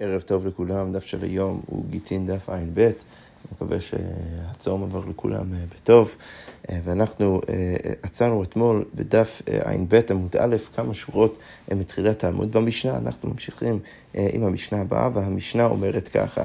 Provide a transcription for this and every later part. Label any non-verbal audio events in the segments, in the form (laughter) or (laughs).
ערב טוב לכולם, דף של היום הוא גיטין דף ע"ב. אני מקווה שהצום עבר לכולם אה, בטוב. אה, ואנחנו אה, עצרנו אתמול בדף ע"ב עמוד א', כמה שורות מתחילת העמוד במשנה. אנחנו ממשיכים עם המשנה הבאה, והמשנה אומרת ככה.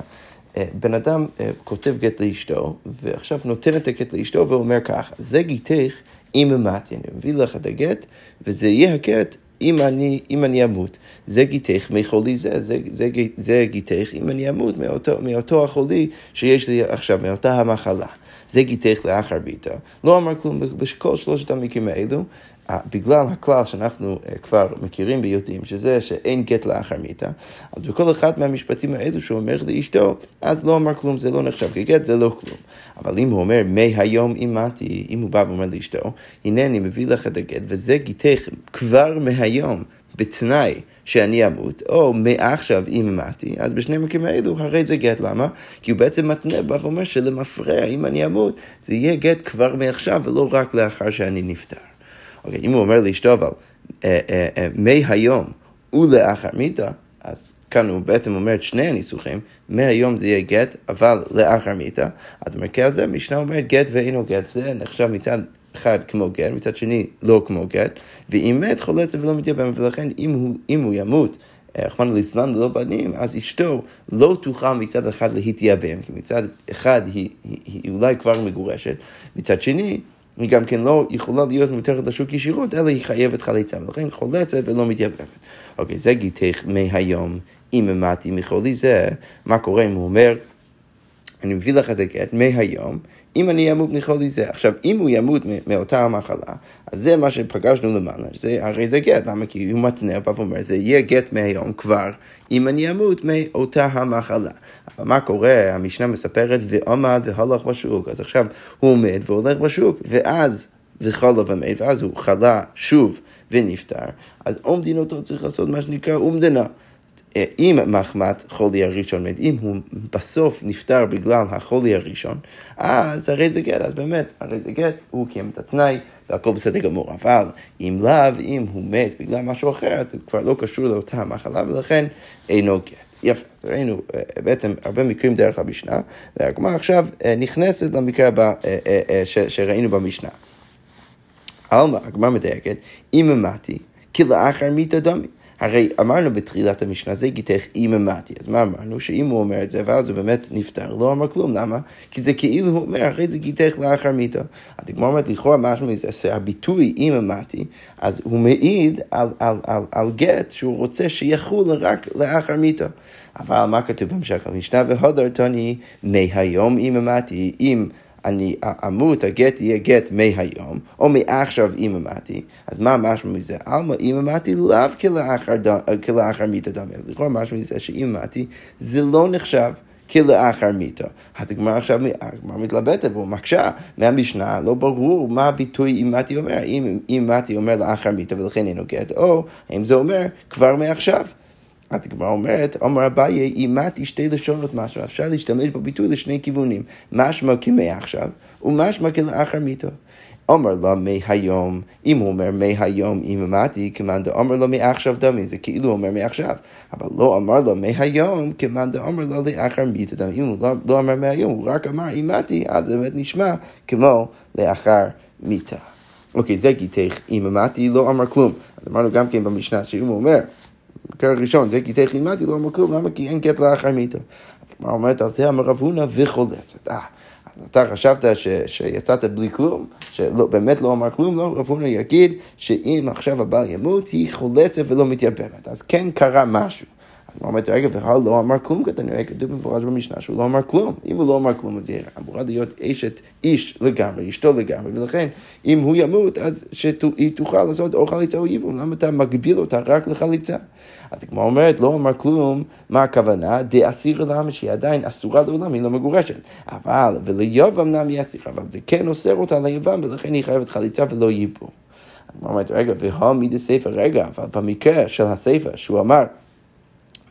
בן אדם כותב גט לאשתו, ועכשיו נותן את הגט לאשתו ואומר ככה, זה גיתך אם אמרתי, אני מביא לך את הגט, וזה יהיה הגט אם אני, אם אני אמות, זה גיתך מחולי זה, זה, זה, זה גיתך אם אני אמות מאותו, מאותו החולי שיש לי עכשיו, מאותה המחלה. זה גיתך לאחר ביתה. לא אמר כלום בכל שלושת המקרים האלו. בגלל הכלל שאנחנו אה, כבר מכירים ויודעים, שזה שאין גט לאחר מיתה, אז בכל אחד מהמשפטים האלו שהוא אומר לאשתו, אז לא אמר כלום, זה לא נחשב כגט, זה לא כלום. אבל אם הוא אומר, מהיום אימתי, אם הוא בא ואומר לאשתו, הנה אני מביא לך את הגט, וזה גיתך כבר מהיום, בתנאי שאני אמות, או מעכשיו אם אמרתי, אז בשני המקרים האלו הרי זה גט, למה? כי הוא בעצם מתנה, בא ואומר שלמפרע, אם אני אמות, זה יהיה גט כבר מעכשיו ולא רק לאחר שאני נפטר. אוקיי, אם הוא אומר לאשתו אבל, אה, אה, אה, מהיום ולאחר מיתה, אז כאן הוא בעצם אומר את שני הניסוחים, מהיום זה יהיה גט, אבל לאחר מיתה, אז במרכז הזה משנה אומרת גט ואינו גט, זה נחשב מצד אחד כמו גט, מצד שני לא כמו גט, ואם מת חולץ ולא מתייבם, ולכן אם הוא, אם הוא ימות, רחמנא ליצלן ללא בנים, אז אשתו לא תוכל מצד אחד להתייבם, כי מצד אחד היא, היא, היא אולי כבר מגורשת, מצד שני היא גם כן לא יכולה להיות מותרת לשוק ישירות, אלא היא חייבת חליצה, ולכן חולצת ולא מתייבמת. אוקיי, זה גיתך מהיום, אם אמרתי מחולי זה, מה קורה אם הוא אומר, אני מביא לך את הגט מהיום, אם אני אמות מחולי זה. עכשיו, אם הוא ימות מאותה המחלה, אז זה מה שפגשנו למעלה, זה, הרי זה גט, למה? כי הוא מצנע, בא ואומר, זה יהיה גט מהיום כבר, אם אני אמות מאותה המחלה. אבל מה קורה? המשנה מספרת, ועמד והלך בשוק. אז עכשיו הוא עומד והולך בשוק, ואז וחלה ומת, ואז הוא חלה שוב ונפטר. אז עומדין אותו צריך לעשות מה שנקרא אומדנה. אם מחמת חולי הראשון אם הוא בסוף נפטר בגלל החולי הראשון, אז הרי זה גט, אז באמת, הרי זה גט, הוא קיים את התנאי, והכל בסדר גמור. אבל אם לאו, אם הוא מת בגלל משהו אחר, אז הוא כבר לא קשור לאותה מחלה, ולכן אינו גט. יפה, אז ראינו אה, בעצם הרבה מקרים דרך המשנה, והגמרא עכשיו אה, נכנסת למקרה הבא אה, שראינו במשנה. עלמא, הגמרא מדייקת, אם אמרתי, כי לאחר דמי. הרי אמרנו בתחילת המשנה, זה גיתך אם אמרתי. אז מה אמרנו? שאם הוא אומר את זה, ואז הוא באמת נפטר, לא אמר כלום. למה? כי זה כאילו הוא אומר, הרי זה גיתך לאחר מיתה. הגמרא אומרת, לכאורה משהו מזה, שהביטוי אם אמרתי, אז הוא מעיד על, על, על, על גט שהוא רוצה שיחול רק לאחר מיתה. אבל מה כתוב בהמשך המשנה? והודר תוני מהיום אם אמרתי, אם... אני אמות, הגט יהיה גט מהיום, או מעכשיו אם אמרתי, אז מה משמע מזה? עלמא אם אמרתי לאו כלאחר מיתה דמי, אז לכאורה משמע מזה שאם אמרתי זה לא נחשב. כלאחר מיתה. אז הגמרא עכשיו, הגמרא מתלבטת מקשה מהמשנה, לא ברור מה הביטוי אם מתי אומר, אם מתי אומר לאחר מיתה ולכן אינו גט, או האם זה אומר כבר מעכשיו. אז הגמרא אומרת, אמר אביי, אימתי שתי לשונות משהו, אפשר להשתמש בביטוי לשני כיוונים, משמע כמעכשיו, ומשמע כלאחר מיתו. אומר לו מהיום, אם הוא אומר מהיום אם אמרתי, כמאן דאמר לו מעכשיו דמי, זה כאילו אומר מעכשיו, אבל לא אמר לו מהיום, כמאן דאמר לו לאחר מיתו. דמי, אם הוא לא, לא אמר מהיום, הוא רק אמר אימתי, אז זה באמת נשמע כמו לאחר מיתה. אוקיי, זה גיתך, אם אמרתי לא אמר כלום. אז אמרנו גם כן במשנה, שאם הוא אומר פרק ראשון, זה כי תכף לימדתי, לא כלום, למה? כי אין גט לאחר מיתו. הגמרא אומרת על זה אמר רב הונא וחולצת. אה, אתה חשבת ש, שיצאת בלי כלום, שבאמת לא אמר כלום, לא, רב הונא יגיד שאם עכשיו הבעל ימות, היא חולצת ולא מתייבמת. אז כן קרה משהו. אומרת, רגע, והל לא אמר כלום, כנראה כתוב במפורש במשנה שהוא לא אמר כלום. אם הוא לא אמר כלום, אז היא אמורה להיות אשת איש לגמרי, אשתו לגמרי, ולכן אם הוא ימות, אז שהיא תוכל לעשות או חליצה או ייבום, למה אתה מגביל אותה רק לחליצה? אז הגמרא אומרת, לא אמר כלום, מה הכוונה? דאסיר למה שהיא עדיין אסורה לעולם, היא לא מגורשת. אבל, וליוב אמנם היא אסיר, אבל זה כן אוסר אותה ליבם, ולכן היא חייבת חליצה ולא ייבום. אומרת, רגע, והא דספר, רגע, אבל במקרה של הספר, שהוא אמר,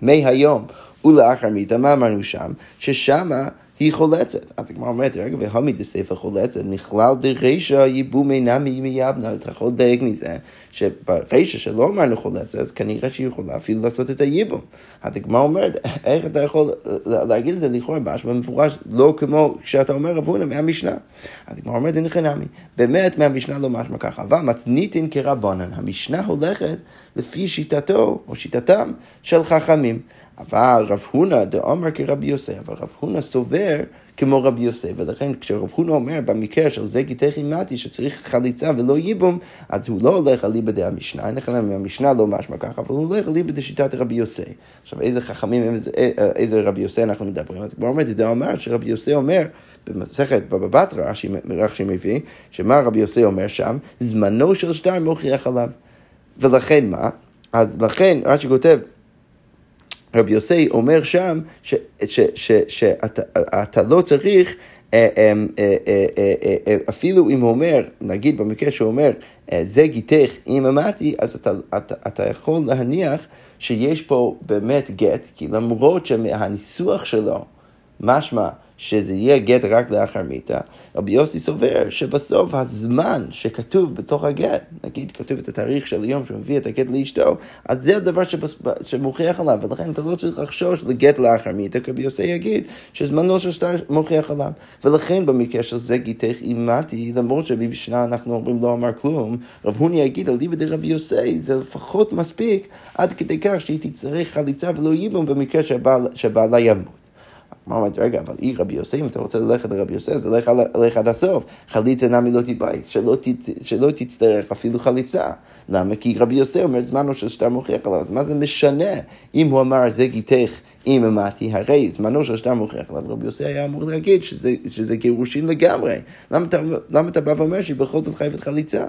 מהיום ולאחר מיתה, מה אמרנו שם? ששמה היא חולצת. אז הגמרא אומרת, רגע, והמי דסייפה חולצת, מכלל דרישא ייבומי נמי מיבנה, אתה יכול לדייק מזה, שברישא שלא אמרנו חולצת, אז כנראה שהיא יכולה אפילו לעשות את הייבום. אז הגמרא אומרת, איך אתה יכול להגיד את זה לכאורה משהו במפורש, לא כמו כשאתה אומר רב הונא מהמשנה. אז הגמרא אומרת, אין חינמי, באמת מהמשנה לא משמע ככה, אבל מתניתין כרבנן, המשנה הולכת לפי שיטתו, או שיטתם, של חכמים. אבל רב הונא דאמר כרבי יוסף, אבל רב הונא סובר כמו רבי יוסף, ולכן כשרב הונא אומר במקרה של זה גיתך אימתי שצריך חליצה ולא ייבום, אז הוא לא הולך על ליבא המשנה, אין לכם מהמשנה לא משמע ככה, אבל הוא הולך על ליבא דשיטת רבי יוסף. עכשיו איזה חכמים, איזה, איזה רבי יוסף אנחנו מדברים, אז כבר אומרת, זה אומר שרבי יוסף אומר, במסכת בבא בתרא, רש"י מביא, שמה רבי יוסף אומר שם? זמנו של שטר מוכיח עליו. ולכן מה? אז לכן רש"י כותב, רבי יוסי אומר שם שאתה לא צריך, אה, אה, אה, אפילו אם הוא אומר, נגיד במקרה שהוא אומר, זה גיתך אם אמרתי, אז אתה, אתה, אתה יכול להניח שיש פה באמת גט, כי למרות שמהניסוח שלו, משמע שזה יהיה גט רק לאחר מיתה, רבי יוסי סובר שבסוף הזמן שכתוב בתוך הגט, נגיד כתוב את התאריך של היום שמביא את הגט לאשתו, אז זה הדבר שבס... שמוכיח עליו, ולכן אתה לא צריך לחשוש לגט לאחר מיתה, כי רבי יוסי יגיד שזמנו של שטר מוכיח עליו. ולכן במקרה של זה גיתך אימתי, למרות שבשנה אנחנו אומרים לא אמר כלום, רב הוני יגיד על ליבא דרבי יוסי, זה לפחות מספיק עד כדי כך שהיא תצטרך חליצה ולא ייבום במקרה שבעלה ימות. מה אומרת, רגע, אבל אי רבי יוסי, אם אתה רוצה ללכת לרבי יוסי, אז לך עד הסוף. חליצה נמי לא תיבית, שלא, שלא תצטרך אפילו חליצה. למה? כי רבי יוסי אומר, זמנו של שטר מוכיח עליו, אז מה זה משנה אם הוא אמר, זה גיתך אם אמרתי, הרי זמנו של שטר מוכיח עליו, רבי יוסי היה אמור להגיד שזה, שזה גירושין לגמרי. למה אתה, למה אתה בא ואומר שהיא בכל זאת חייבת חליצה?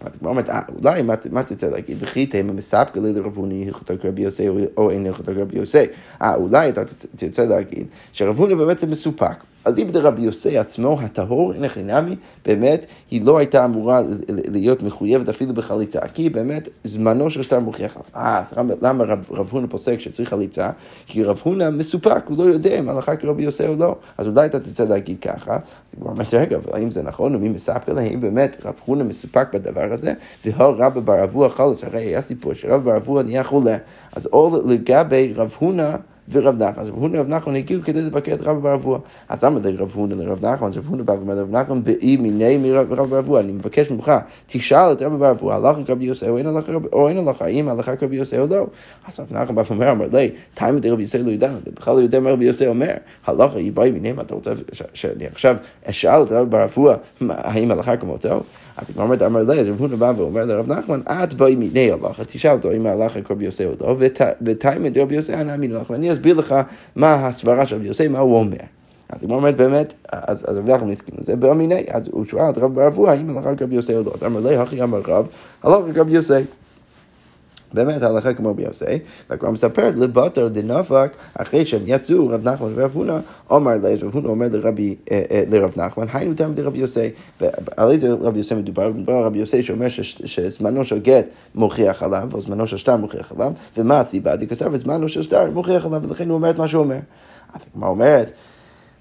אז הגמרא אומרת, אולי, מה אתה רוצה להגיד? וכי תימא מספקא לי לרבוני הלכתו כרבי יוסי או אין הלכתו כרבי יוסי. אה, אולי אתה תרצה להגיד שרבוני בעצם מסופק. אליבא דרבי יוסי עצמו הטהור, אין חינמי, באמת, היא לא הייתה אמורה להיות מחויבת אפילו בחליצה, כי באמת זמנו של שטר מוכיח. אה, אז למה רב הונא פוסק שצריך חליצה? כי רב הונא מסופק, הוא לא יודע אם הלכה כרבי יוסי או לא. אז אולי אתה תרצה להגיד ככה, הוא אומר, רגע, אבל האם זה נכון, ומי מספק לה, האם באמת רב הונא מסופק בדבר הזה? והוא רבא בר אבוה חלוס, הרי היה סיפור שרב בר אבוה נהיה חולה. אז או לגבי רב הונא ורב נחמן. אז רב הונא ורב נחמן הגיעו כדי לבקר את רב בר אבוה. אז למה לרב הונא לרב נחמן? אז רב הונא בא לרב נחמן באי מיני מרב בר אבוה. אני מבקש ממך, תשאל את רב בר אבוה, הלכה כרבי יוסי או אין הלכה, האם הלכה כרבי יוסי או לא. אז רב נחמן בא ואומר, אמר לי, תימא דרבי יוסי לא ידענו, בכלל לא יודע מה רבי יוסי אומר. הלכה היא באי מיני, אתה רוצה שאני עכשיו אשאל את רב בר אבוה, האם הלכה כמותו? אז הגמרא אומרת, אמר לי, אז רב הונא בא ואומר לרב נחמן, את באי מיני הלכה, תשאל אותו אם ההלכה כרבי יוסי או לא, ותימא דרבי יוסי אנא אמין לך, ואני אסביר לך מה הסברה של רבי יוסי, מה הוא אומר. אז הגמרא אומרת באמת, אז רב נחמן הסכים לזה, באמיני, אז הוא שואל את רב ברבוע, האם הלכה כרבי יוסי או לא, אז אמר לי, הכי אמר רב, הלכה כרבי יוסי. באמת הלכה כמו ביוסי, והגמרא מספרת לבטר דנפק, אחרי שהם יצאו, רב נחמן ורב הונא, אמר לי, רב הונא אומר לרבי, לרב נחמן, היינו תם דרבי יוסי, ועל איזה רבי יוסי מדובר? מדובר על רבי יוסי שאומר שזמנו של גט מוכיח עליו, או זמנו של שטר מוכיח עליו, ומה הסיבה? דקסר וזמנו של שטר מוכיח עליו, ולכן הוא אומר את מה שהוא אומר. אז הגמרא אומרת,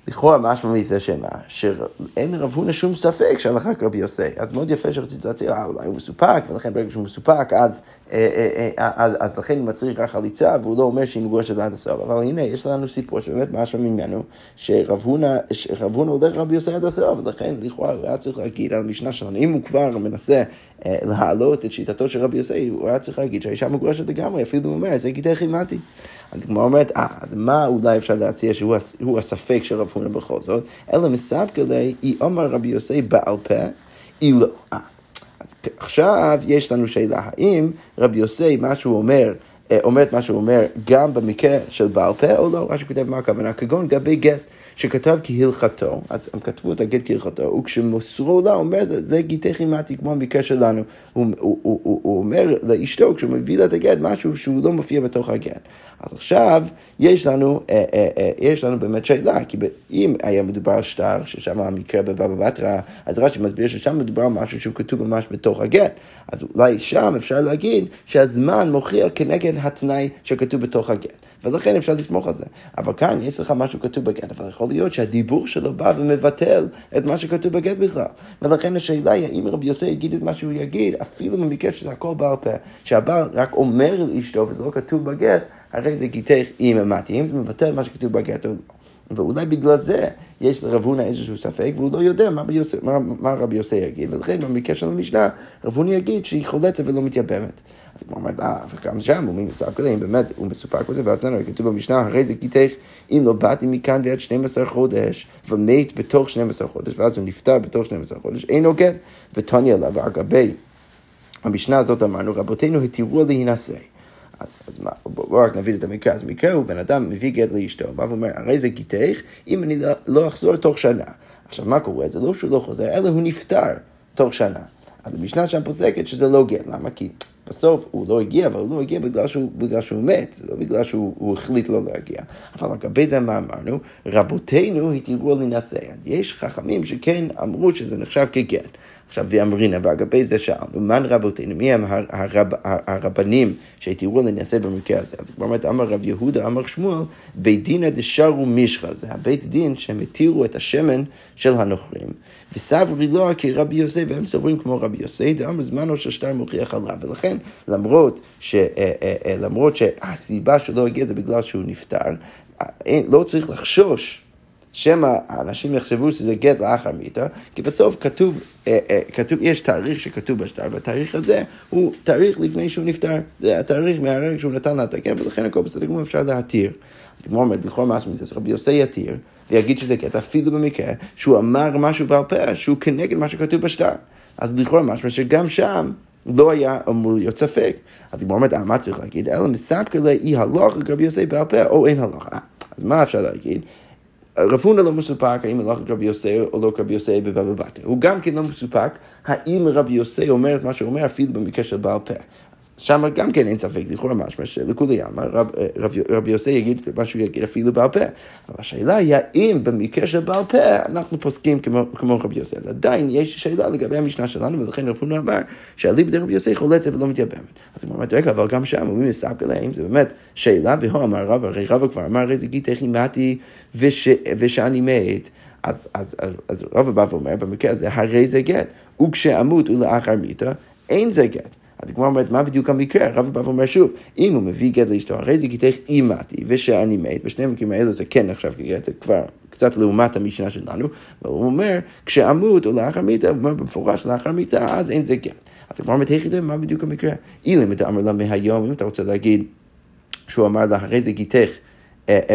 לכאורה משמע מזה שמה, שאין לרב הונא שום ספק שהלכה כרבי יוסי. אז מאוד יפה שרציתי להציע, אה, אולי הוא מסופק, ולכן ברגע שהוא מסופק, אז, אה, אה, אה, אז, אז לכן הוא מצריך רק חליצה, והוא לא אומר שהיא מגורשת עד הסוף. אבל הנה, יש לנו סיפור שבאמת משמע ממנו, שרב הונא הולך רבי יוסי עד הסוף, ולכן לכאורה הוא היה צריך להגיד על המשנה שלנו, אם הוא כבר מנסה אה, להעלות את שיטתו של רבי יוסי, הוא היה צריך להגיד שהאישה מגורשת לגמרי, אפילו הוא אומר, זה גידי חימתי. הגמרא אומרת, אה, אז מה אולי אפשר להציע שהוא הספק של רב הונא בכל זאת? אלא מספקא לי, היא אמר רבי יוסי בעל פה, היא לא. אה, אז עכשיו יש לנו שאלה, האם רבי יוסי, מה שהוא אומר, אה, אומר את מה שהוא אומר גם במקרה של בעל פה או לא, מה שכותב מה הכוונה, כגון גבי גט. שכתב כהלכתו, אז הם כתבו את הגט כהלכתו, וכשמוסרו לה, אומר זה, זה גיטי חימתי, כמו המקרה שלנו. הוא, הוא, הוא, הוא, הוא אומר לאשתו, כשהוא מביא לה את הגט, משהו שהוא לא מופיע בתוך הגט. אז עכשיו, יש לנו, אה, אה, אה, יש לנו באמת שאלה, כי אם היה מדובר על שטר, ששם המקרה בבבא בתרא, אז רש"י מסביר ששם מדובר על משהו שהוא כתוב ממש בתוך הגט. אז אולי שם אפשר להגיד שהזמן מוכיח כנגד התנאי שכתוב בתוך הגט. ולכן אפשר לסמוך על זה. אבל כאן יש לך משהו כתוב בגט, אבל יכול להיות שהדיבור שלו בא ומבטל את מה שכתוב בגט בכלל. ולכן השאלה היא, האם רבי יוסי יגיד את מה שהוא יגיד, אפילו במקרה שזה הכל בעל פה, שהבעל רק אומר לאשתו וזה לא כתוב בגט, הרי זה גיתך אם אמרתי, אם זה מבטל מה שכתוב בגט או לא. ואולי בגלל זה יש לרב הונא איזשהו ספק, והוא לא יודע מה, ביוסי, מה, מה רבי יוסי יגיד, ולכן במקרה של המשנה, רב הונא יגיד שהיא חולצת ולא מתייבמת. אז הוא אומר, אה, וגם שם הוא מספק להם, באמת, הוא מסופק בזה, ואתנו כתוב במשנה, הרי זה גיתך, אם לא באתי מכאן ועד 12 חודש, ומת בתוך 12 חודש, ואז הוא נפטר בתוך 12 חודש, אין הוגן, ותוני עליו, אגבי, המשנה הזאת אמרנו, רבותינו התירו להינשא. אז, אז מה, בואו רק נבין את המקרה. אז המקרה הוא בן אדם מביא גט לאשתו, בא ואומר, הרי זה גיתך אם אני לא, לא אחזור תוך שנה. עכשיו, מה קורה? זה לא שהוא לא חוזר, אלא הוא נפטר תוך שנה. אז המשנה שם פוסקת שזה לא גט, למה? כי בסוף הוא לא הגיע, אבל הוא לא הגיע בגלל שהוא, בגלל שהוא מת, זה לא בגלל שהוא החליט לא להגיע. אבל לגבי זה מה אמרנו? רבותינו התירו להינשא. יש חכמים שכן אמרו שזה נחשב כגט. עכשיו, ואמרינה, ואגבי זה שאלנו, מן רבותינו, מי הם הרב, הרבנים שהתירו לנעשה במקרה הזה? אז כבר אומרת, אמר רב יהודה, אמר שמואל, בית דינא דשרו מישחה, זה הבית דין שהם התירו את השמן של הנוכרים, וסברי לא כרבי יוסי, והם סוברים כמו רבי יוסי, דאמר זמנו של שטר מוכיח עליו, ולכן, למרות, ש, אה, אה, אה, למרות שהסיבה שלא הגיע זה בגלל שהוא נפטר, לא צריך לחשוש. שמא האנשים יחשבו שזה גט לאחר מיתה, כי בסוף כתוב, אה, אה, כתוב, יש תאריך שכתוב בשטר, והתאריך הזה הוא תאריך לפני שהוא נפטר, זה התאריך מהרגע שהוא נתן לה את הגט, ולכן הכל בסדר גמור אפשר להתיר. הגמור אומרת, לכאורה משהו מזה, שרבי יוסי יתיר, ויגיד שזה גט אפילו במקרה שהוא אמר משהו בעל פה, שהוא כנגד מה שכתוב בשטר. אז לכאורה משהו שגם שם לא היה אמור להיות ספק. הגמור אומרת, אה, מה צריך להגיד? אלא מספקא לאי הלוך לגבי יוסי בעל פה, או אין הלוך. אז מה אפשר להגיד? רב הונא לא מסופק האם הלך רבי יוסי או לא רבי יוסי בבבא בתרא. הוא גם כן לא מסופק האם רבי יוסי אומר את מה שהוא אומר אפילו במקרה של בעל פה. שם גם כן אין ספק, לכאורה משמע שלכולי עלמא רב, רב, רבי יוסי יגיד מה שהוא יגיד אפילו בעל פה. אבל השאלה היא האם במקרה של בעל פה אנחנו פוסקים כמו, כמו רבי יוסי. אז עדיין יש שאלה לגבי המשנה שלנו, ולכן רב הונא אמר שאליבא דרבי יוסי חולצת ולא מתייבמת. אז הוא אומר, רגע, אבל גם שם הוא מספק עליה, זה באמת שאלה, והוא אמר רב, הרי רב כבר אמר, הרי זה גיתך אימתי ושאני מת. אז, אז, אז, אז רב בא ואומר, במקרה הזה, הרי זה גט, וכשאמות ולאחר מיתה, אין זה גט. אז הגמרא אומרת, מה בדיוק המקרה? הרב בא ואומר שוב, אם הוא מביא גט לאשתו, הרי זה גיתך אימתי ושאני מת, בשני המקרים האלו זה כן נחשב כגט, זה כבר קצת לעומת המשנה שלנו, והוא אומר, כשעמוד או לאחר מיתה, הוא אומר במפורש לאחר מיתה, אז אין זה גט. אז הגמרא אומרת, היכי מה בדיוק המקרה? אילם אתה אמר לה מהיום, אם אתה רוצה להגיד שהוא אמר לה, הרי זה גיתך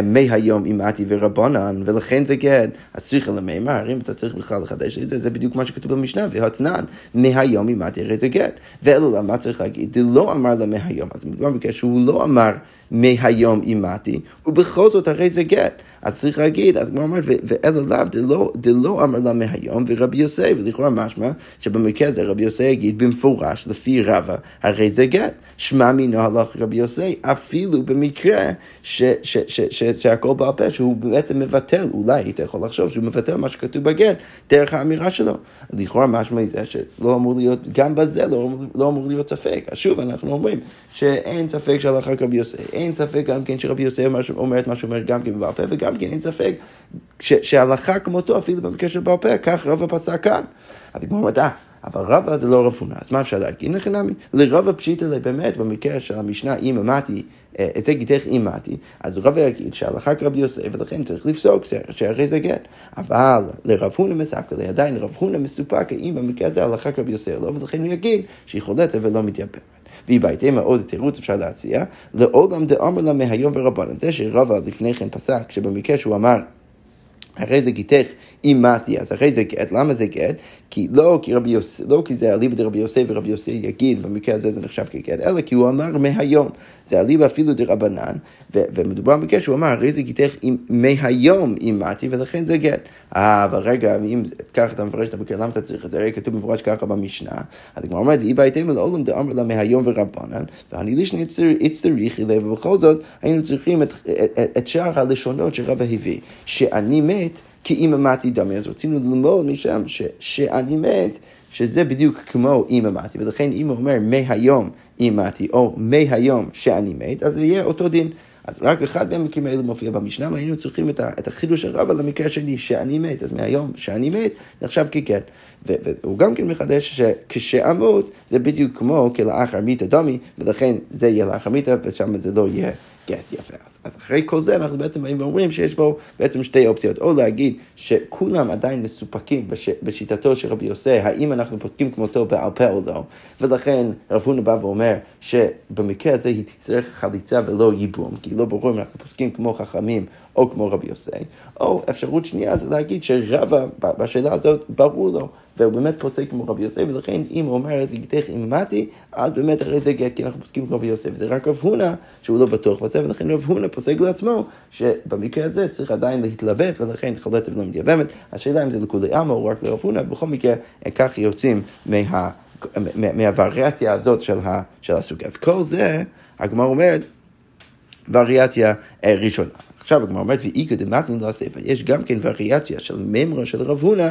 מהיום אימתי ורבנן, ולכן זה גט, אז צריך למימר, אם אתה צריך בכלל לחדש את זה, זה בדיוק מה שכתוב במשנה, והתנן, מהיום אימתי הרי זה גט. ואלו מה צריך להגיד? לא אמר לה מהיום, אז מדובר בגלל שהוא לא אמר מהיום אימתי, ובכל זאת הרי זה גט. אז צריך להגיד, אז כמו אומרת, ואלו לאו דלא, דלא אמר לה מהיום, ורבי יוסי, ולכאורה משמע שבמקרה הזה רבי יוסי יגיד במפורש, לפי רבא, הרי זה גט. שמע מינו הלך רבי יוסי, אפילו במקרה שהכל בעל פה, שהוא בעצם מבטל, אולי היית יכול לחשוב שהוא מבטל מה שכתוב בגט, דרך האמירה שלו. לכאורה משמע זה שלא אמור להיות, גם בזה לא לא אמור להיות ספק. אז שוב, אנחנו אומרים שאין ספק שהלכה רבי יוסי, אין ספק גם כן שרבי יוסי אומר את מה שהוא אומר גם כן בעל פה, וגם כן אין ספק שהלכה כמותו, אפילו במקרה של בעל פה, כך רבא פסק כאן. אז כמו אומרת, אה, אבל רבא זה לא רפונה, אז מה אפשר להגיד? לחינמי, לרבא פשיטא באמת, במקרה של המשנה, אם אמרתי זה גיתך אימתי, אז רב יגיד שהלכה כרבי יוסף, ולכן צריך לפסוק שהרי זה גט. אבל לרב הונא מספקא לי, עדיין רב הונא מסופק האם במקרה הזה הלכה כרבי יוסף לא, ולכן הוא יגיד שהיא חולצת ולא מתייבמת. בהתאם מאוד תירוץ אפשר להציע, לעולם דאמר לה מהיום ורבנן. זה שרבא לפני כן פסק, שבמקרה שהוא אמר הרי זה גיתך אימתי, אז הרי זה גט, למה זה גט? כי לא כי רבי יוסי, לא כי זה אליבא דרבי יוסי ורבי יוסי יגיד, במקרה הזה זה נחשב כגט, אלא כי הוא אמר מהיום. זה אליבא אפילו דרבנן, ומדובר במקרה שהוא אמר, הרי זה גיתך מהיום אימתי, ולכן זה גט. אה, אבל רגע, אם ככה אתה מפרש את המקרה, למה אתה צריך את זה? הרי כתוב מפורש ככה במשנה. אז הגמרא אומרת, ואי בהתאם לעולם דאמר לה מהיום ורבנן, ואני לישני הצטריכי לב, ובכל זאת היינו צריכים את, את, את שאר הלשונות שרבא הביא, שאני מת כי אם אמרתי דמי, אז רצינו ללמוד משם ש, שאני מת, שזה בדיוק כמו אם אמרתי, ולכן אם הוא אומר מהיום אימתי, או מהיום שאני מת, אז זה יהיה אותו דין. אז רק אחד מהמקרים האלו מופיע במשנה, והיינו צריכים את, את החידוש של רבא למקרה השני, שאני מת, אז מהיום שאני מת, נחשב כגט. והוא גם כן מחדש שכשאמות זה בדיוק כמו כלאחר מיתה דומי, ולכן זה יהיה לאחר מיתה, ושם זה לא יהיה גט יפה. אז, אז אחרי כל זה אנחנו בעצם באים ואומרים שיש בו בעצם שתי אופציות, או להגיד שכולם עדיין מסופקים בש, בשיטתו של רבי יוסי, האם אנחנו פותקים כמותו בעל פה או לא, ולכן רב הונא בא ואומר שבמקרה הזה היא תצטרך חליצה ולא ייבום, כי לא ברור אם אנחנו פוסקים כמו חכמים או כמו רבי יוסי, או אפשרות שנייה זה להגיד שרבא בשאלה הזאת ברור לו. והוא באמת פוסק כמו רבי יוסף, ולכן אם הוא אומר את זה גיתך אימתי, אז באמת אחרי זה גט, כי אנחנו פוסקים כמו רבי יוסף. וזה רק רב הונא, שהוא לא בטוח בזה, ולכן רב הונא פוסק לעצמו, שבמקרה הזה צריך עדיין להתלבט, ולכן חולצת ולא מתייבמת. השאלה אם זה לכולי עלמא או רק לרב הונא, בכל מקרה, כך יוצאים מה... מהווריאציה הזאת של, ה, של הסוגיה. אז כל זה, הגמרא אומרת, וריאציה אה, ראשונה. עכשיו הגמרא אומרת, ואיכא דמתנין לספר, יש גם כן וריאציה של ממרה של רב הונא.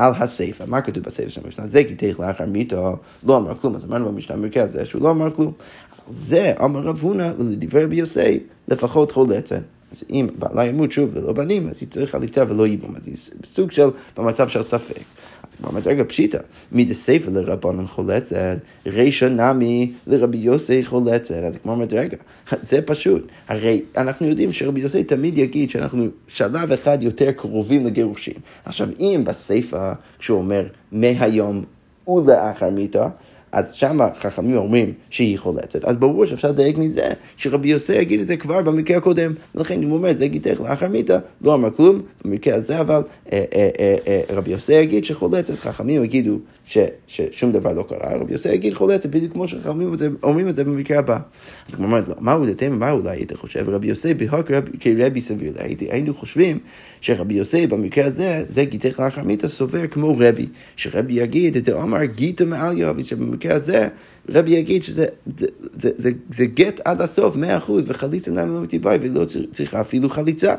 על הסיפא. מה כתוב בסיפא של המשנה? זה כי תלך לאחר מיתו, לא אמר כלום, אז אמרנו במשנה המרכז זה שהוא לא אמר כלום. זה אמר רב הונא ולדברי רבי יוסי, לפחות חולצת. אז אם בעלה ימות שוב ללא בנים, אז היא צריכה חליצה ולא ייבום, אז היא סוג של, במצב של ספק. רגע, פשיטא, מדסייפא לרבנן חולצת, רישא נמי לרבי יוסי חולצת. אז כמו אומרת, רגע, (laughs) זה פשוט. הרי אנחנו יודעים שרבי יוסי תמיד יגיד שאנחנו שלב אחד יותר קרובים לגירושים. עכשיו, אם בסייפא, כשהוא אומר מהיום ולאחר מיתה, אז שם חכמים אומרים שהיא חולצת, אז ברור שאפשר לדייק מזה שרבי יוסי יגיד את זה כבר במקרה הקודם, ולכן אם הוא אומר, זה גיתך לאחר מיתה, לא אמר כלום, במקרה הזה אבל אה, אה, אה, רבי יוסי יגיד שחולצת, חכמים יגידו ש, ששום דבר לא קרה, רבי יוסי יגיד חולצת, בדיוק כמו שחכמים אומרים את זה במקרה הבא. אז הוא אומר, לא, מה הוא דתם, מה אולי היית חושב? רבי יוסי בהוק כרבי סביר, היינו חושבים שרבי יוסי במקרה הזה, זה גיתך לאחר מיתה סובר כמו רבי, שרבי יגיד את האומר גיתו מעל יובי, שבמקרה הזה רבי יגיד שזה זה, זה, זה, זה גט עד הסוף, מאה אחוז, וחליצה למה לא מתיבאי ולא צריכה אפילו חליצה.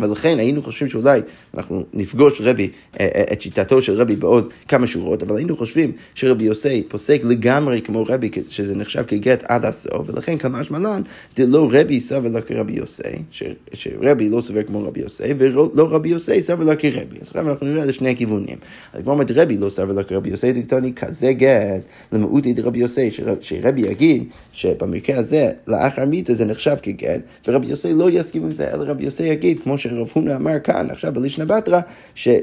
ולכן היינו חושבים שאולי אנחנו נפגוש רבי, אה, אה, את שיטתו של רבי בעוד כמה שורות, אבל היינו חושבים שרבי יוסי פוסק לגמרי כמו רבי, שזה נחשב כגט עד הסוף, ולכן כמשמע מלן, דלא רבי סבר לה כרבי יוסי, שרבי לא סובר כמו רבי יוסי, ולא רבי יוסי סבר לה כרבי. אז עכשיו אנחנו נראה את שני הכיוונים. אז כמו אומרת רבי לא סבר לה כרבי יוסי, דקטוני כזה גט למהותי דרבי יוסי, שרבי יגיד שבמקרה הזה, לאחר מיתה זה נחשב כגט, ורבי יוסי לא יסכים עם זה, אלא רבי יוסי יגיד, כמו שרב הונא אמר כאן, עכשיו בלישנא בתרא,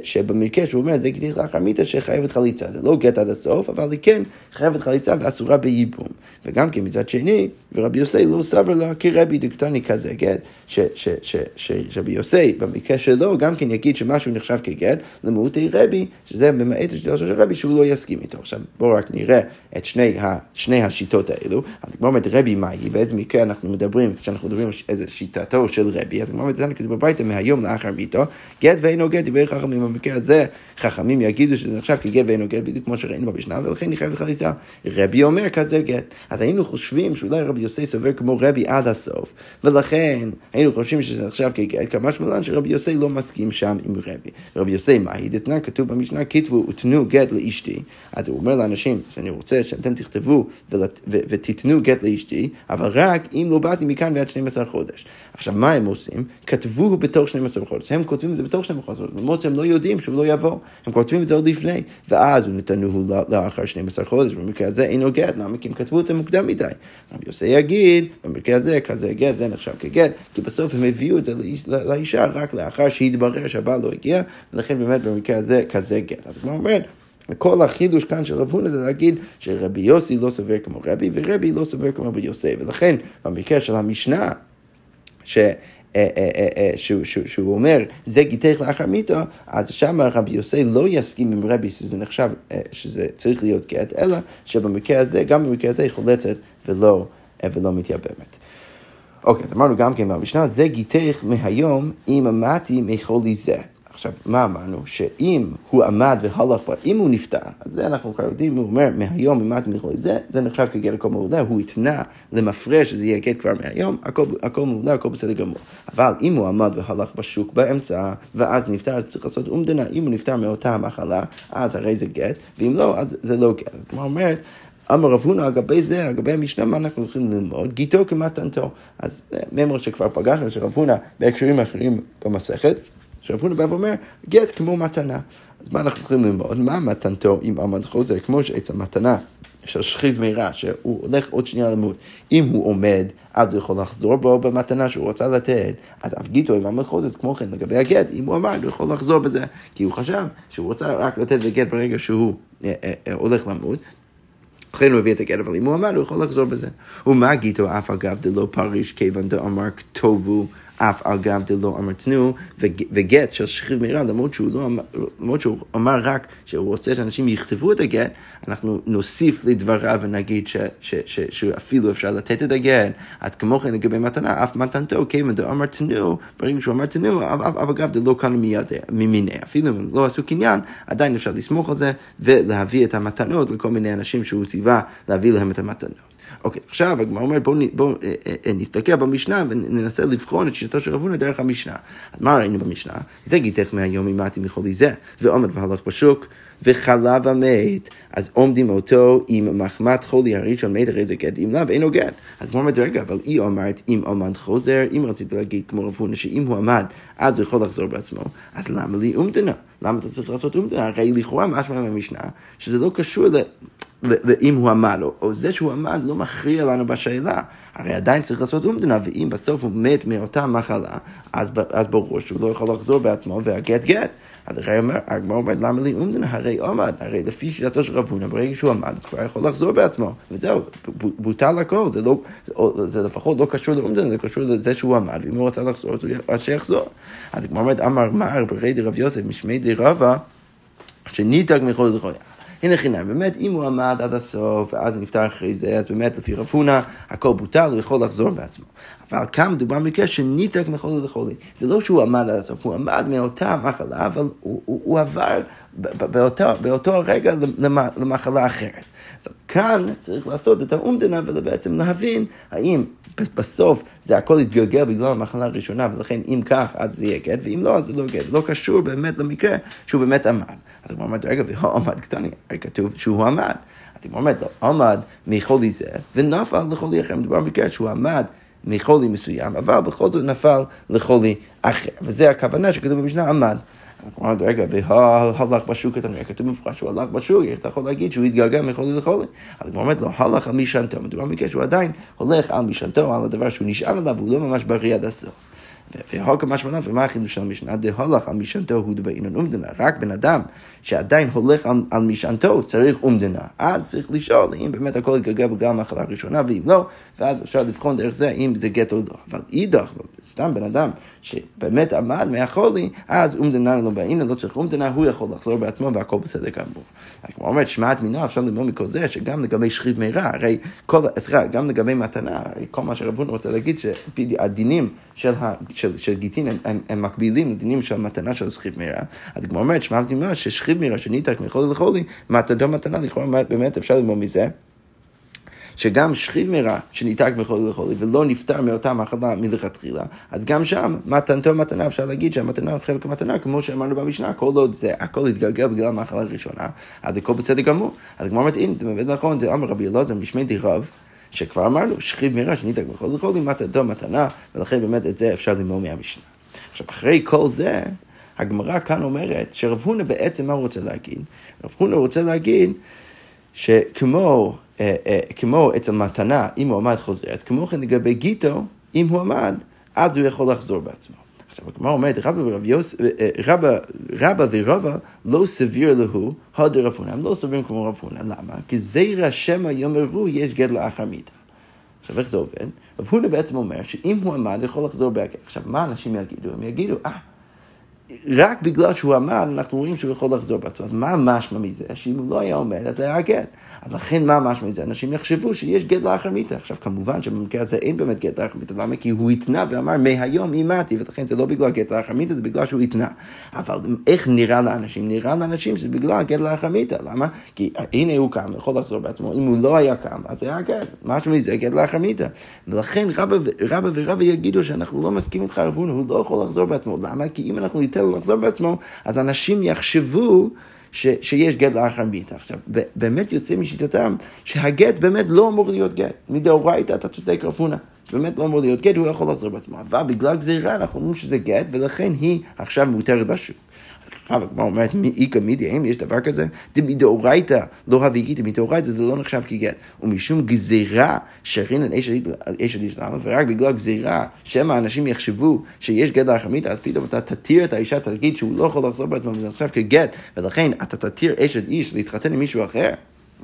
שבמקרה שהוא אומר, זה גדיך לאחר מיתה שחייבת חליצה. זה לא גט עד הסוף, אבל היא כן חייבת חליצה ואסורה בייבום. וגם כן מצד שני, ורבי יוסי לא סבר לה כרבי דקטני כזה גט, שרבי יוסי במקרה שלו גם כן יגיד שמשהו נחשב כגט, למהותי רבי, שזה במעט השאלה של רבי שהוא לא יסכים איתו. עכשיו בואו רק נראה את שני, ה, שני השיטות האלו. אז כמו אומרת רבי מהי, באיזה מקרה אנחנו מדברים, כשאנחנו מדברים על איזה שיטתו של רבי, אז כמו אומרת, זה כתוב בביתה מהיום לאחר מיתו, גט ואינו גט דברי חכמים. במקרה הזה חכמים יגידו שזה נחשב כגט ואינו גט, בדיוק כמו שראינו במשנה, ולכן היא חייבת חליצה. רבי אומר כזה גט. אז היינו חושבים שאולי רבי יוסי סובר כמו רבי עד הסוף, ולכן היינו חושבים שזה נחשב כגט, כמה שמלן שרבי יוסי לא מסכים שם עם רבי. רבי יוסי, מה היא דתנן? כתוב במשנה, כתבו ותנו גט לאשתי. אז הוא אומר לאנשים שאני רוצה שאתם תכתבו ותיתנו גט לאשתי, אבל רק אם לא באתי מכאן ועד 12 חודש. עכשיו, מה הם עושים? כתבו בתוך 12 חודש. הם כותבים את זה בתוך 12 חודש, למרות שהם לא יודעים שהוא לא יבוא. הם כותבים את זה עוד לפני, ואז הוא נתנו לאחר 12 חודש. במקרה הזה אינו גט, למה? כי הם כתבו את זה מוקדם מדי. רבי יוסי יגיד, במקרה הזה כזה גט, זה נחשב כגט, כי בסוף הם הביאו את זה לאישה רק לאחר שהתברר שהבעל לא הגיע, ולכן באמת במקרה הזה כזה גט. אז כמו אומרת, וכל החידוש כאן של רב הונא זה להגיד שרבי יוסי לא סובר כמו רבי, ורבי לא סובר כמו רבי יוסי. ולכן במקרה של המשנה, ש... אה, אה, אה, שהוא, אומר, זה גיתך לאחר מיתו, אז שם רבי יוסי לא יסכים עם רבי שזה נחשב, שזה צריך להיות גט, אלא שבמקרה הזה, גם במקרה הזה היא חולצת ולא, ולא מתייבמת. אוקיי, אז אמרנו גם כן במשנה, זה גיתך מהיום אם אמרתי מחולי זה. עכשיו, מה אמרנו? שאם הוא עמד והלך, אם הוא נפטר, אז זה אנחנו כבר יודעים, הוא אומר, מהיום עמד מלכוי זה, זה נחשב כגט הכל מעולה, הוא התנה למפרש שזה יהיה גט כבר מהיום, הכל, מעולה, הכל בסדר גמור. אבל אם הוא עמד והלך בשוק באמצע, ואז נפטר, אז צריך לעשות אומדנה, אם הוא נפטר מאותה המחלה, אז הרי זה גט, ואם לא, אז זה לא גט. אז כמו אומרת, אמר רב הונא, אגבי זה, אגבי המשנה, מה אנחנו הולכים ללמוד? גיתו כמתנתו. אז ממר שכבר פגשנו, שרב הונא בהקשרים אחרים במסכת, שרב הונא בא ואומר, גט כמו מתנה. אז מה אנחנו הולכים ללמוד? מה מתנתו אם עמד חוזר? כמו שעץ המתנה. של שכיב מירה, שהוא הולך עוד שנייה למות. אם הוא עומד, אז הוא יכול לחזור בו במתנה שהוא רצה לתת. אז אף גיטו עם עמד חוזר, כמו כן לגבי הגט, אם הוא אמר, הוא יכול לחזור בזה, כי הוא חשב שהוא רוצה רק לתת לגט ברגע שהוא אה, אה, אה, הולך למות. לכן הוא הביא את הגט, אבל אם הוא אמר, הוא יכול לחזור בזה. ומה גיטו אף אגב דלא פריש כיוון דאמר כתובו אף על גב דלא אמרתנו, וגט של שכיב מירה, למרות שהוא, לא, למרות שהוא אמר רק שהוא רוצה שאנשים יכתבו את הגט, אנחנו נוסיף לדבריו ונגיד ש, ש, ש, שאפילו אפשר לתת את הגט, אז כמו כן לגבי מתנה, אף מתנתו, כיוון דאמרתנו, ברגע שהוא אמר תנו, אף אגב דלא כאן ממיני, אפילו אם לא עשו קניין, עדיין אפשר לסמוך על זה ולהביא את המתנות לכל מיני אנשים שהוא ציווה להביא להם את המתנות. אוקיי, עכשיו הגמרא אומרת בואו בוא, אה, אה, אה, נסתכל במשנה וננסה לבחון את שיטתו של רב הונא דרך המשנה. אז מה ראינו במשנה? זה גיתך מהיום אימתי מחולי זה, ועומד והלך בשוק. וחלב המת, אז עומדים אותו עם מחמת חולי הראשון מת, הרי זה גט, אם לאו אינו גט. אז הוא אומר, רגע, אבל היא אומרת, אם עמד חוזר, אם רצית להגיד כמו רב הונא, שאם הוא עמד, אז הוא יכול לחזור בעצמו, אז למה לי אומדנה? למה אתה צריך לעשות אומדנה? הרי לכאורה משמע מהמשנה, שזה לא קשור אם הוא עמד, או, או זה שהוא עמד לא מכריע לנו בשאלה. הרי עדיין צריך לעשות אומדנה, ואם בסוף הוא מת מאותה מחלה, אז, אז ברור שהוא לא יכול לחזור בעצמו והגט גט. אז הרי אומר, למה לי אומדנה? הרי עמד, הרי לפי שיטתו של רב הונא, ברגע שהוא עמד, הוא כבר יכול לחזור בעצמו, וזהו, בוטל הכל, זה, לא, זה לפחות לא קשור לאומדנה, זה קשור לזה שהוא עמד, ואם הוא רצה לחזור, אז שיחזור. אז הגמר אומר, אמר מר, ברי דרב יוסף, משמי דרבה, שניתק מכל דחויה. הנה חינם, באמת, אם הוא עמד עד הסוף, ואז נפטר אחרי זה, אז באמת, לפי רב הונא, הכל בוטל, הוא יכול לחזור בעצמו. אבל כאן מדובר במקרה שניתק מחולי לחולי. זה לא שהוא עמד עד הסוף, הוא עמד מאותה מחלה, אבל הוא, הוא, הוא עבר באותו, באותו רגע למחלה אחרת. אז כאן צריך לעשות את האומדנה ובעצם להבין האם בסוף זה הכל יתגלגל בגלל המחלה הראשונה, ולכן אם כך, אז זה יהיה גט, ואם לא, אז זה לא גט. לא קשור באמת למקרה שהוא באמת עמד. אז הוא אומר, רגע, והוא עמד קטני, הרי כתוב שהוא עמד. אז הוא אומר, לא, עמד מחולי זה, ונפל לחולי אחר. מדובר במקרה שהוא עמד מחולי מסוים, אבל בכל זאת נפל לחולי אחר. וזה הכוונה שכתוב במשנה עמד. אמרנו, רגע, והלך בשוק, כתוב במפורש שהוא הלך בשוק, איך אתה יכול להגיד שהוא התגלגל מחולי לחולי? אז הוא אומר לו, הלך על משענתו, מדובר במקרה שהוא עדיין הולך על משענתו, על הדבר שהוא נשאל עליו, והוא לא ממש בריא עד הסוף. והוקם משמעותיו, ומה החידוש של המשנה? דהלך על משענתו הוא דבעינון אומדנה. רק בן אדם שעדיין הולך על, על משענתו צריך אומדנה. אז צריך לשאול אם באמת הכל יתגלגל בגלל המחלה הראשונה, ואם לא, ואז אפשר לבחון דרך זה אם זה גט או לא. אבל אידך, סתם בן אדם שבאמת עמד מהחולי, אז אומדנה לא בעינון, לא צריך אומדנה, הוא יכול לחזור בעצמו והכל בסדר גמור. כמו אומרת, שמעת מינה, אפשר ללמוד מכל זה, שגם לגבי שכיב מירה, הרי כל, סליחה, גם לגבי מתנה, הרי כל מה שרבון רוצה להגיד, שהדינים של, של, של גיטין הם, הם, הם מקבילים לדינים של מתנה של שכיב. אז כמו אומרת, שמעת מינה, ששכיב מירה שניתק מחולי לחולי, מתנה מתנה, לכאורה באמת אפשר ללמוד מזה. שגם שכיב מרע שניתק מחולי לחולי ולא נפטר מאותה מחלה מלכתחילה, אז גם שם מתנתו מתנה, אפשר להגיד שהמתנה נחשבת כמתנה, כמו שאמרנו במשנה, כל עוד זה הכל התגלגל בגלל המחלה הראשונה, אז הכל בסדר גמור. אז כמו אמרת, הנה, אתה נכון, זה אמר רבי אלעזר משמי דירב. שכבר אמרנו, שכיב מרע שניתק מחולי לחולי, מתנתו מתנה, ולכן באמת את זה אפשר ללמוד מהמשנה. עכשיו, אחרי כל זה, הגמרא כאן אומרת שרב הונא בעצם מה הוא רוצה להגיד? רב הונא רוצה להגיד שכמו אה, אה, כמו אצל מתנה, אם הוא עמד חוזר, אז כמו כן לגבי גיטו, אם הוא עמד, אז הוא יכול לחזור בעצמו. עכשיו הגמרא אומרת, רבא ורב יוס, אה, רבא, רבא ורבא לא סביר להו, הודר רב הונא, הם לא סבירים כמו רב הונא, למה? כי זרע שמא יאמרו יש גט לאחר מיתה. עכשיו איך זה עובד? רב הונא בעצם אומר שאם הוא עמד, יכול לחזור בהגט. עכשיו מה אנשים יגידו? הם יגידו, אה, רק בגלל שהוא עמד, אנחנו רואים שהוא יכול לחזור בעצמו. אז מה משמע מזה? שאם הוא לא היה עומד, אז זה היה גט. אז לכן מה משמע מזה? אנשים יחשבו שיש גט לאחר מיתה. עכשיו, כמובן שבמקרה הזה אין באמת גט לאחר מיתה. למה? כי הוא התנה ואמר, מהיום אימדתי, ולכן זה לא בגלל גט לאחר מיתה, זה בגלל שהוא התנה. אבל איך נראה לאנשים? נראה לאנשים שזה בגלל גט לאחר מיתה. למה? כי הנה הוא קם, יכול לחזור בעצמו. אם הוא לא היה קם, אז זה היה גט. משהו מזה גט לאחר מיתה. ולכן רבא ורבא יגידו שאנחנו לא מסכימים איתך רבון, הוא לא יכול לחזור בעצמו. למה? כי אם אנחנו ניתן לחזור בעצמו, אז אנשים יחשבו ש, שיש גט לאחר מיתה. עכשיו, באמת יוצא משיטתם שהגט באמת לא אמור להיות גט. מדאורייתא אתה צודק רפונה. באמת לא אמור להיות גט, הוא יכול לחזור בעצמו. אבל בגלל גזירה אנחנו אומרים שזה גט, ולכן היא עכשיו מותרת לשוק. אבל הגמרא אומרת, איכא מידי, האם יש דבר כזה? דמדאורייתא לא הוויגית, דמדאורייתא זה לא נחשב כגט. ומשום גזירה שרינן אשת איש למה, ורק בגלל גזירה, שמא אנשים יחשבו שיש גט לאחרמית, אז פתאום אתה תתיר את האישה, תגיד שהוא לא יכול לחזור בעצמו, וזה נחשב כגט, ולכן אתה תתיר אשת איש להתחתן עם מישהו אחר.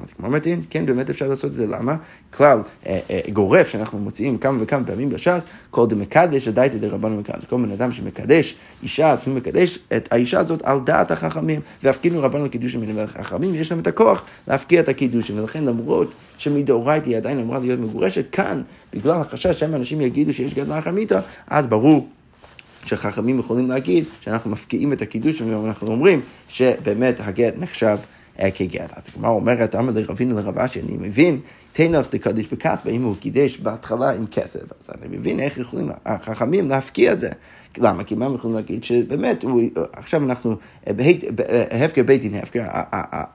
אז כמו מתאים, כן, באמת אפשר לעשות את זה, למה? כלל אה, אה, גורף שאנחנו מוציאים כמה וכמה פעמים בש"ס, כל דמקדש הדייתא דרבנו מקדש. כל בן אדם שמקדש אישה, לפעמים מקדש את האישה הזאת על דעת החכמים, והפקידו רבנו לקידושים מן החכמים, יש להם את הכוח להפקיע את הקידושים, ולכן למרות שמדאורייתא היא עדיין אמורה להיות מגורשת, כאן, בגלל החשש שהם אנשים יגידו שיש גד לאחר מיתה, אז ברור. שחכמים יכולים להגיד שאנחנו מפקיעים את הקידוש ואנחנו אומרים שבאמת הגט נחשב כגט. אז הגמרא אומרת, אמר לרבינו לרב אשי, אני מבין, תנף דקדיש בכסף, אם הוא קידש בהתחלה עם כסף, אז אני מבין איך יכולים החכמים להפקיע את זה. למה? כי מה הם יכולים להגיד? שבאמת, הוא, עכשיו אנחנו, בהפקר בית דין הפקר,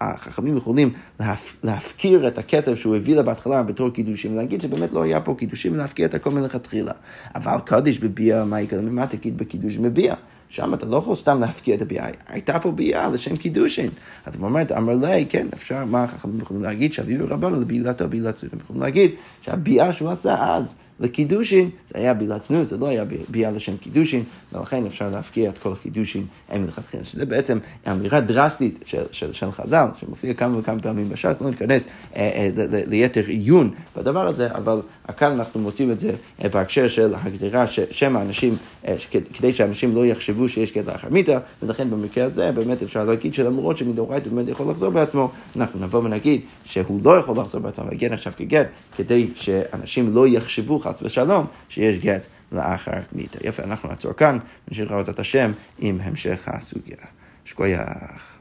החכמים יכולים להפקיר את הכסף שהוא הביא לה בהתחלה בתור קידושים, ולהגיד שבאמת לא היה פה קידושים, ולהפקיר את הכל מלכתחילה. אבל קדיש בביאה, מה יקרה? מה תגיד בקידוש בביאה? שם אתה לא יכול סתם להפקיע את הביאה, הייתה פה ביאה לשם קידושין. אז הוא אומר, אמר לי, כן, אפשר, מה החכמים יכולים להגיד? שאביו רבנו לבילתו בילת הם יכולים להגיד שהביאה שהוא עשה אז לקידושין, זה היה בילת צנות, זה לא היה ביאה לשם קידושין, ולכן אפשר להפקיע את כל הקידושין מלכתחילה. שזה בעצם אמירה דרסטית של, של, של חז"ל, שמופיע כמה וכמה פעמים בש"ס, לא ניכנס אה, אה, ליתר עיון בדבר הזה, אבל כאן אנחנו מוצאים את זה אה, בהקשר של הגדרה ששם האנשים, אה, כדי שאנשים לא יחשבו שיש גט לאחר מיתה, ולכן במקרה הזה באמת אפשר להגיד שלמרות שמדאורייתא באמת יכול לחזור בעצמו, אנחנו נבוא ונגיד שהוא לא יכול לחזור בעצמו, והגט עכשיו כגט, כדי שאנשים לא יחשבו ושלום שיש גט לאחר מיתה. יפה, אנחנו נעצור כאן, ונשאיר לך בעזרת השם עם המשך הסוגיה. שכוייח.